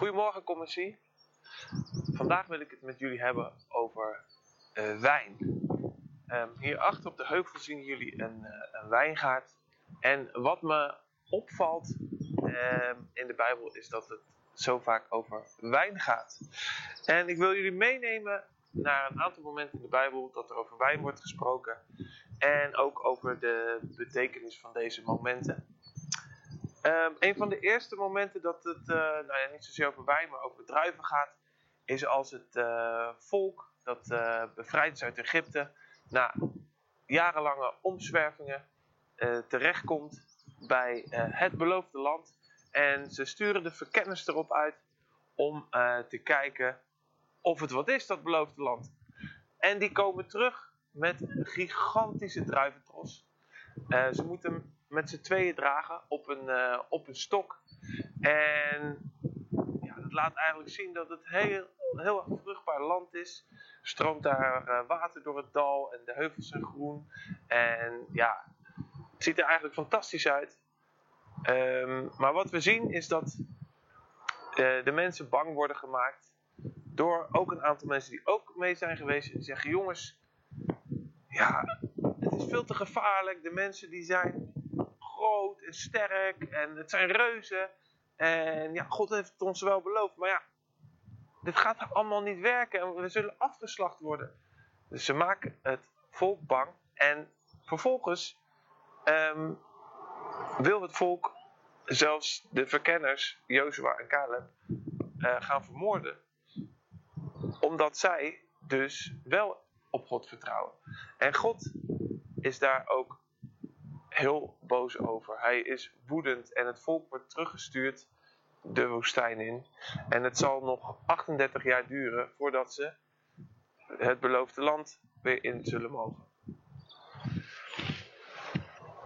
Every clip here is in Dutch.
Goedemorgen, commissie. Vandaag wil ik het met jullie hebben over uh, wijn. Um, hierachter op de heuvel zien jullie een, uh, een wijngaard. En wat me opvalt um, in de Bijbel is dat het zo vaak over wijn gaat. En ik wil jullie meenemen naar een aantal momenten in de Bijbel dat er over wijn wordt gesproken. En ook over de betekenis van deze momenten. Um, een van de eerste momenten dat het uh, nou ja, niet zozeer over wijn, maar over druiven gaat, is als het uh, volk dat uh, bevrijd is uit Egypte na jarenlange omzwervingen terechtkomt bij het beloofde land. En ze sturen de verkenners erop uit om te kijken of het wat is, dat beloofde land. En die komen terug met een gigantische druiventros. ze moeten met z'n tweeën dragen op een, uh, op een stok. En ja, dat laat eigenlijk zien dat het heel, heel vruchtbaar land is. Stroomt daar uh, water door het dal en de heuvels zijn groen. En ja, het ziet er eigenlijk fantastisch uit. Um, maar wat we zien is dat uh, de mensen bang worden gemaakt. Door ook een aantal mensen die ook mee zijn geweest. Die zeggen, jongens, ja, het is veel te gevaarlijk. De mensen die zijn en sterk en het zijn reuzen. En ja, God heeft het ons wel beloofd. Maar ja, dit gaat allemaal niet werken en we zullen afgeslacht worden. Dus ze maken het volk bang. En vervolgens um, wil het volk zelfs de verkenners, Jozua en Caleb, uh, gaan vermoorden. Omdat zij dus wel op God vertrouwen. En God is daar ook heel boos over. Hij is woedend en het volk wordt teruggestuurd de woestijn in. En het zal nog 38 jaar duren voordat ze het beloofde land weer in zullen mogen.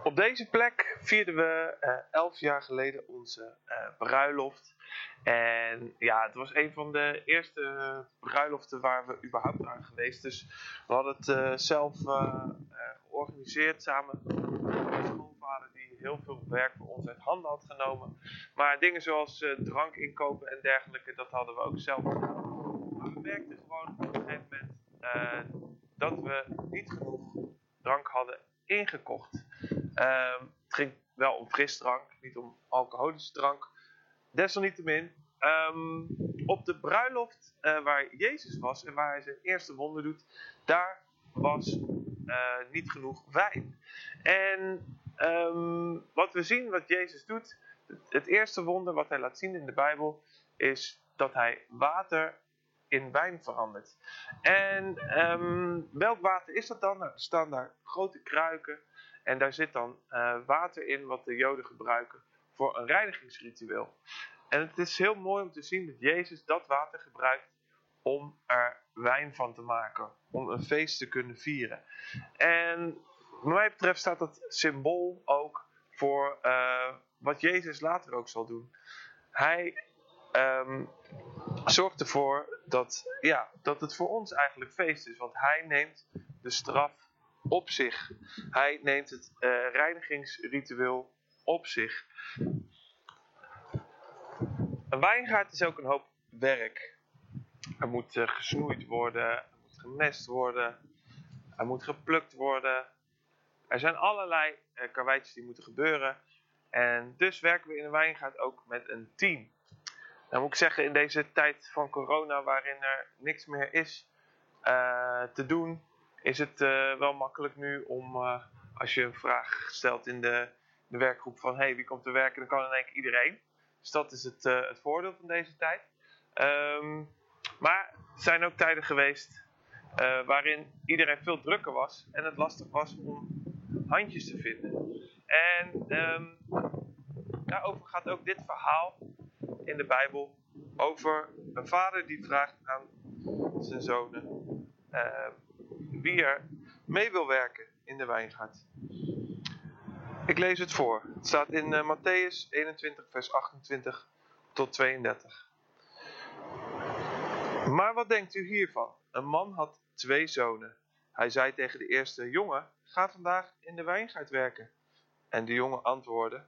Op deze plek vierden we uh, elf jaar geleden onze uh, bruiloft. En ja, het was een van de eerste bruiloften waar we überhaupt aan geweest. Dus we hadden het uh, zelf georganiseerd samen met mijn schoonvader die heel veel werk voor ons uit handen had genomen. Maar dingen zoals drank inkopen en dergelijke, dat hadden we ook zelf gedaan. Maar we merkten gewoon op een gegeven moment dat we niet genoeg drank hadden ingekocht. Um, het ging wel om frisdrank, niet om alcoholische drank. Desalniettemin, um, op de bruiloft uh, waar Jezus was en waar hij zijn eerste wonder doet, daar was uh, niet genoeg wijn. En um, wat we zien, wat Jezus doet, het eerste wonder wat hij laat zien in de Bijbel, is dat hij water in wijn verandert. En um, welk water is dat dan? Nou, er staan daar grote kruiken en daar zit dan uh, water in wat de Joden gebruiken voor een reinigingsritueel. En het is heel mooi om te zien dat Jezus dat water gebruikt om er wijn van te maken. Om een feest te kunnen vieren. En wat mij betreft staat dat symbool ook voor uh, wat Jezus later ook zal doen. Hij um, zorgt ervoor dat, ja, dat het voor ons eigenlijk feest is. Want hij neemt de straf op zich. Hij neemt het uh, reinigingsritueel op zich. Een wijngaard is ook een hoop werk. Er moet uh, gesnoeid worden, er moet gemest worden, er moet geplukt worden. Er zijn allerlei uh, karweitjes die moeten gebeuren. En dus werken we in een wijngaard ook met een team. Dan moet ik zeggen, in deze tijd van corona, waarin er niks meer is uh, te doen, is het wel makkelijk nu om, als je een vraag stelt in de, de werkgroep van hey, wie komt er werken, dan kan in één keer iedereen. Dus dat is het, het voordeel van deze tijd. Um, maar er zijn ook tijden geweest waarin iedereen veel drukker was en het lastig was om handjes te vinden. En um, daarover gaat ook dit verhaal in de Bijbel over een vader die vraagt aan zijn zonen wie er mee wil werken in de wijngaard. Ik lees het voor. Het staat in uh, Matthäus 21, vers 28 tot 32. Maar wat denkt u hiervan? Een man had twee zonen. Hij zei tegen de eerste: Jongen, ga vandaag in de wijngaard werken. En de jongen antwoordde: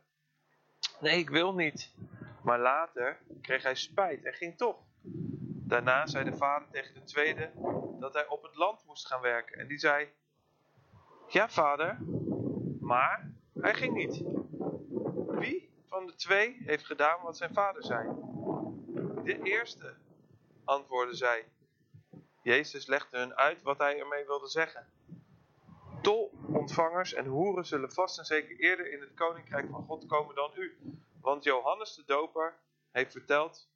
Nee, ik wil niet. Maar later kreeg hij spijt en ging toch. Daarna zei de vader tegen de tweede dat hij op het land moest gaan werken. En die zei: Ja, vader, maar hij ging niet. Wie van de twee heeft gedaan wat zijn vader zei? De eerste, antwoordde zij. Jezus legde hun uit wat hij ermee wilde zeggen. Tolontvangers en hoeren zullen vast en zeker eerder in het koninkrijk van God komen dan u. Want Johannes de Doper heeft verteld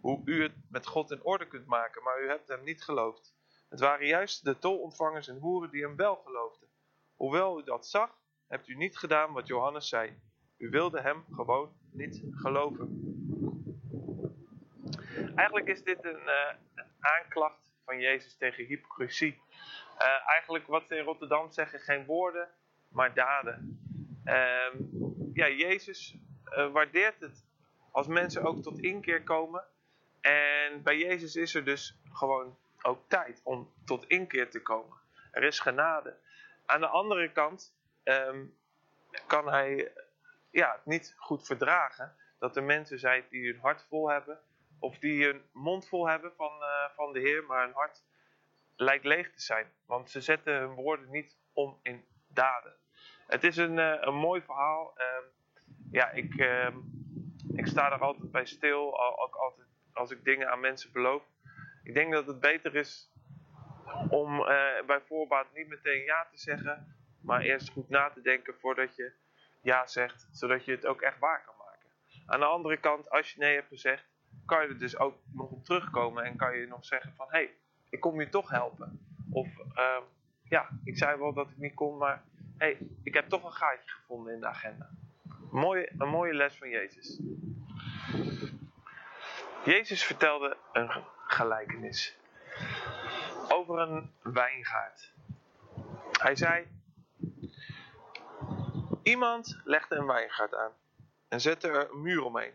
hoe u het met God in orde kunt maken, maar u hebt hem niet geloofd. Het waren juist de tolontvangers en hoeren die hem wel geloofden. Hoewel u dat zag, hebt u niet gedaan wat Johannes zei. U wilde hem gewoon niet geloven. Eigenlijk is dit een, uh, een aanklacht van Jezus tegen hypocrisie. Uh, eigenlijk wat ze in Rotterdam zeggen, geen woorden, maar daden. Uh, ja, Jezus uh, waardeert het als mensen ook tot inkeer komen. En bij Jezus is er dus gewoon ook tijd om tot inkeer te komen. Er is genade. Aan de andere kant um, kan hij ja, het niet goed verdragen dat er mensen zijn die hun hart vol hebben, of die hun mond vol hebben van, uh, van de Heer, maar hun hart lijkt leeg te zijn. Want ze zetten hun woorden niet om in daden. Het is een, uh, een mooi verhaal. Uh, ja, ik, ehm, ik sta er altijd bij stil, ook altijd als ik dingen aan mensen beloof. Ik denk dat het beter is om uh, bij voorbaat niet meteen ja te zeggen, maar eerst goed na te denken voordat je ja zegt, zodat je het ook echt waar kan maken. Aan de andere kant, als je nee hebt gezegd, kan je er dus ook nog op terugkomen en kan je nog zeggen van, hé, hey, ik kom je toch helpen. Of, uh, ja, ik zei wel dat ik niet kon, maar hé, hey, ik heb toch een gaatje gevonden in de agenda. Mooie, een mooie les van Jezus. Jezus vertelde een gelijkenis over een wijngaard. Hij zei: Iemand legde een wijngaard aan en zette er een muur omheen.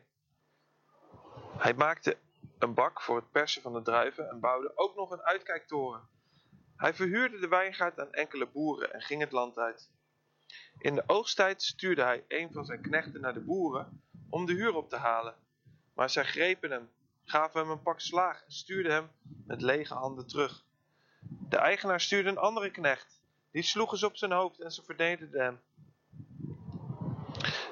Hij maakte een bak voor het persen van de druiven en bouwde ook nog een uitkijktoren. Hij verhuurde de wijngaard aan enkele boeren en ging het land uit. In de oogsttijd stuurde hij een van zijn knechten naar de boeren om de huur op te halen. Maar zij grepen hem, gaven hem een pak slaag en stuurden hem met lege handen terug. De eigenaar stuurde een andere knecht. Die sloeg eens op zijn hoofd en ze vernederden hem.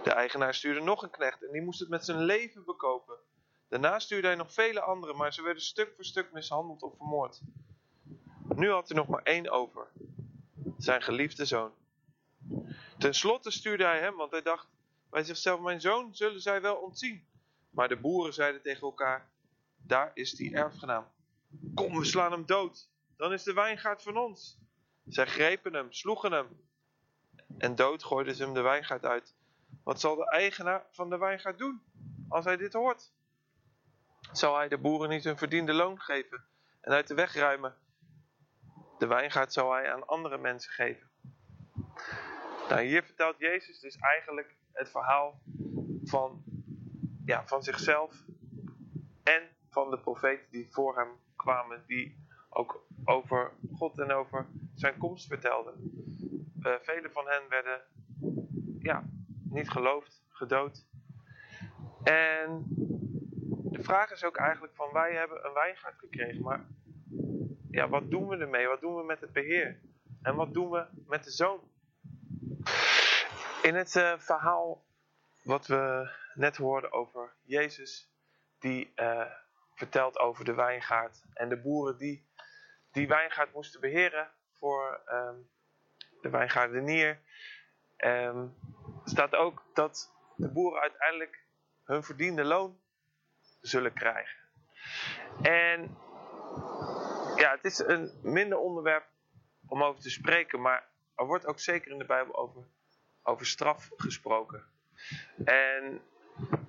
De eigenaar stuurde nog een knecht en die moest het met zijn leven bekopen. Daarna stuurde hij nog vele anderen, maar ze werden stuk voor stuk mishandeld of vermoord. Nu had hij nog maar één over: zijn geliefde zoon. Ten slotte stuurde hij hem, want hij dacht bij zichzelf: Mijn zoon zullen zij wel ontzien. Maar de boeren zeiden tegen elkaar: Daar is die erfgenaam. Kom, we slaan hem dood. Dan is de wijngaard van ons. Zij grepen hem, sloegen hem. En dood gooiden ze hem de wijngaard uit. Wat zal de eigenaar van de wijngaard doen als hij dit hoort? Zal hij de boeren niet hun verdiende loon geven en uit de weg ruimen? De wijngaard zal hij aan andere mensen geven. Nou, hier vertelt Jezus dus eigenlijk het verhaal van, ja, van zichzelf en van de profeten die voor hem kwamen, die ook over God en over zijn komst vertelden. Uh, vele van hen werden ja, niet geloofd, gedood. En de vraag is ook eigenlijk van wij hebben een wijngaard gekregen, maar ja, wat doen we ermee? Wat doen we met het beheer? En wat doen we met de zoon? In het uh, verhaal wat we net hoorden over Jezus, die uh, vertelt over de wijngaard en de boeren die die wijngaard moesten beheren voor um, de wijngaardenier, um, staat ook dat de boeren uiteindelijk hun verdiende loon zullen krijgen. En ja, het is een minder onderwerp om over te spreken, maar er wordt ook zeker in de Bijbel over, over straf gesproken. En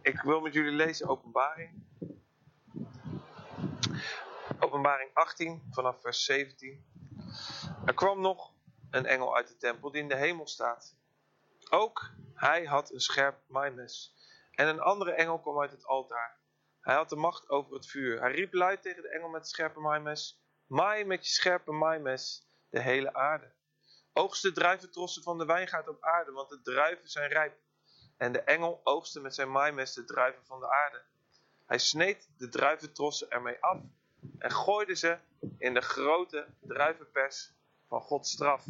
ik wil met jullie lezen Openbaring. Openbaring 18 vanaf vers 17. Er kwam nog een engel uit de tempel die in de hemel staat. Ook hij had een scherp maaimes. En een andere engel kwam uit het altaar. Hij had de macht over het vuur. Hij riep luid tegen de engel met het scherpe maaimes. Maai met je scherpe maaimes de hele aarde. Oogst de druiventrossen van de wijngaard op aarde, want de druiven zijn rijp. En de engel oogste met zijn maaimes de druiven van de aarde. Hij sneed de druiventrossen ermee af en gooide ze in de grote druivenpers van Gods straf.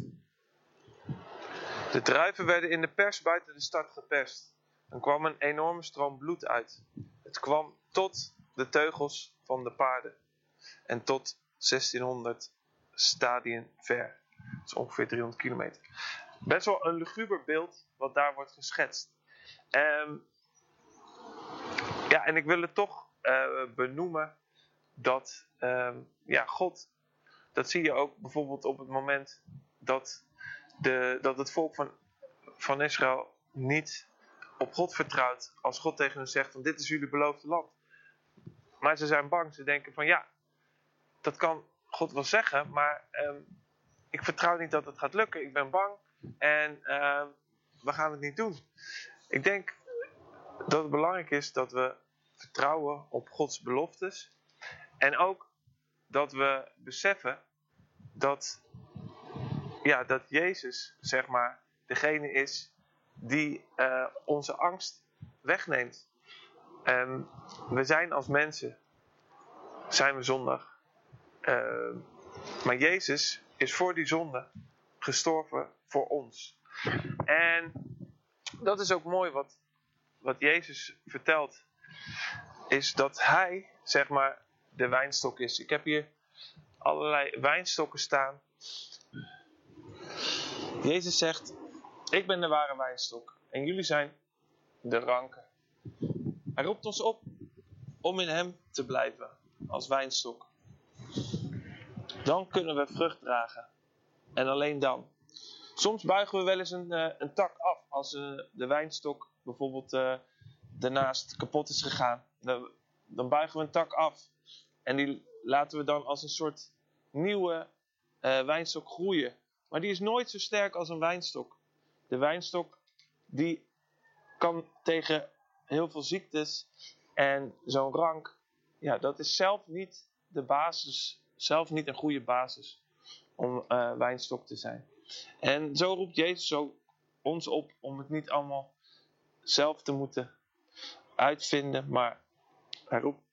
De druiven werden in de pers buiten de stad geperst. Er kwam een enorme stroom bloed uit. Het kwam tot de teugels van de paarden en tot 1600 stadien ver. Dat is ongeveer 300 kilometer. Best wel een luguber beeld wat daar wordt geschetst. Um, ja, en ik wil het toch uh, benoemen dat um, ja, God, dat zie je ook bijvoorbeeld op het moment dat, de, dat het volk van, van Israël niet op God vertrouwt. Als God tegen hen zegt van dit is jullie beloofde land. Maar ze zijn bang, ze denken van ja, dat kan God wel zeggen, maar um, ik vertrouw niet dat het gaat lukken. Ik ben bang en uh, we gaan het niet doen. Ik denk dat het belangrijk is dat we vertrouwen op Gods beloftes. En ook dat we beseffen dat, ja, dat Jezus, zeg maar, degene is die uh, onze angst wegneemt. En we zijn als mensen, zijn we zondag. Uh, maar Jezus is voor die zonde gestorven voor ons. En dat is ook mooi wat, wat Jezus vertelt. Is dat hij, zeg maar, de wijnstok is. Ik heb hier allerlei wijnstokken staan. Jezus zegt: Ik ben de ware wijnstok en jullie zijn de ranken. Hij roept ons op om in hem te blijven als wijnstok. Dan kunnen we vrucht dragen. En alleen dan. Soms buigen we wel eens een, uh, een tak af als uh, de wijnstok bijvoorbeeld uh, daarnaast kapot is gegaan. Dan, dan, buigen we een tak af. En die laten we dan als een soort nieuwe wijnstok groeien. Maar die is nooit zo sterk als een wijnstok. De wijnstok die kan tegen heel veel ziektes en zo'n rank, ja, dat is zelf niet de basis, zelf niet een goede basis om uh, wijnstok te zijn. En zo roept Jezus ook ons op om het niet allemaal zelf te moeten uitvinden, maar hij roept